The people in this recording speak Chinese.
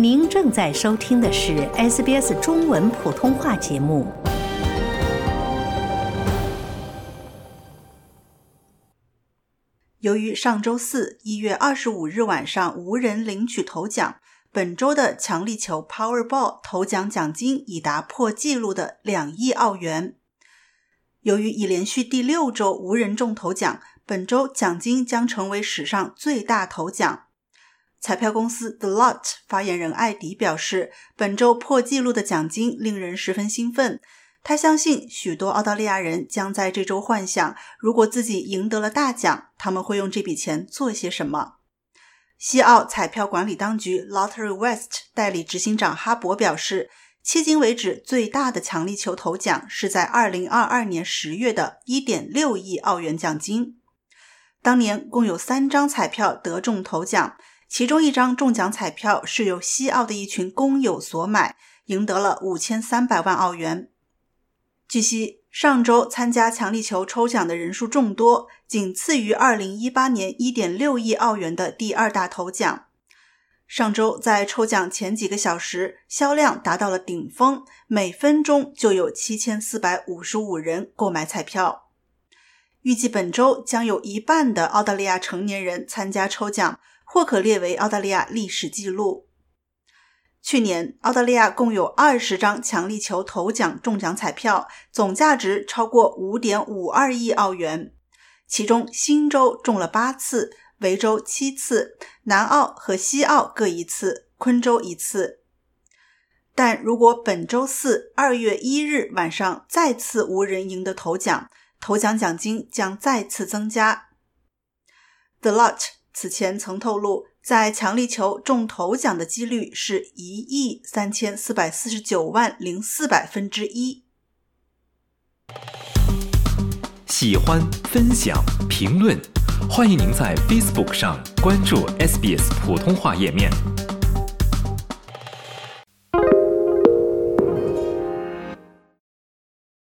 您正在收听的是 SBS 中文普通话节目。由于上周四一月二十五日晚上无人领取头奖，本周的强力球 Powerball 头奖奖金已达破纪录的两亿澳元。由于已连续第六周无人中头奖，本周奖金将成为史上最大头奖。彩票公司 The Lot 发言人艾迪表示，本周破纪录的奖金令人十分兴奋。他相信许多澳大利亚人将在这周幻想，如果自己赢得了大奖，他们会用这笔钱做些什么。西澳彩票管理当局 Lottery West 代理执行长哈伯表示，迄今为止最大的强力球头奖是在2022年10月的1.6亿澳元奖金。当年共有三张彩票得中头奖。其中一张中奖彩票是由西澳的一群工友所买，赢得了五千三百万澳元。据悉，上周参加强力球抽奖的人数众多，仅次于二零一八年一点六亿澳元的第二大头奖。上周在抽奖前几个小时，销量达到了顶峰，每分钟就有七千四百五十五人购买彩票。预计本周将有一半的澳大利亚成年人参加抽奖。或可列为澳大利亚历史记录。去年，澳大利亚共有二十张强力球头奖中奖彩票，总价值超过五点五二亿澳元。其中，新州中了八次，维州七次，南澳和西澳各一次，昆州一次。但如果本周四二月一日晚上再次无人赢得头奖，头奖奖金将再次增加。The Lot。此前曾透露，在强力球中头奖的几率是一亿三千四百四十九万零四百分之一。喜欢、分享、评论，欢迎您在 Facebook 上关注 SBS 普通话页面。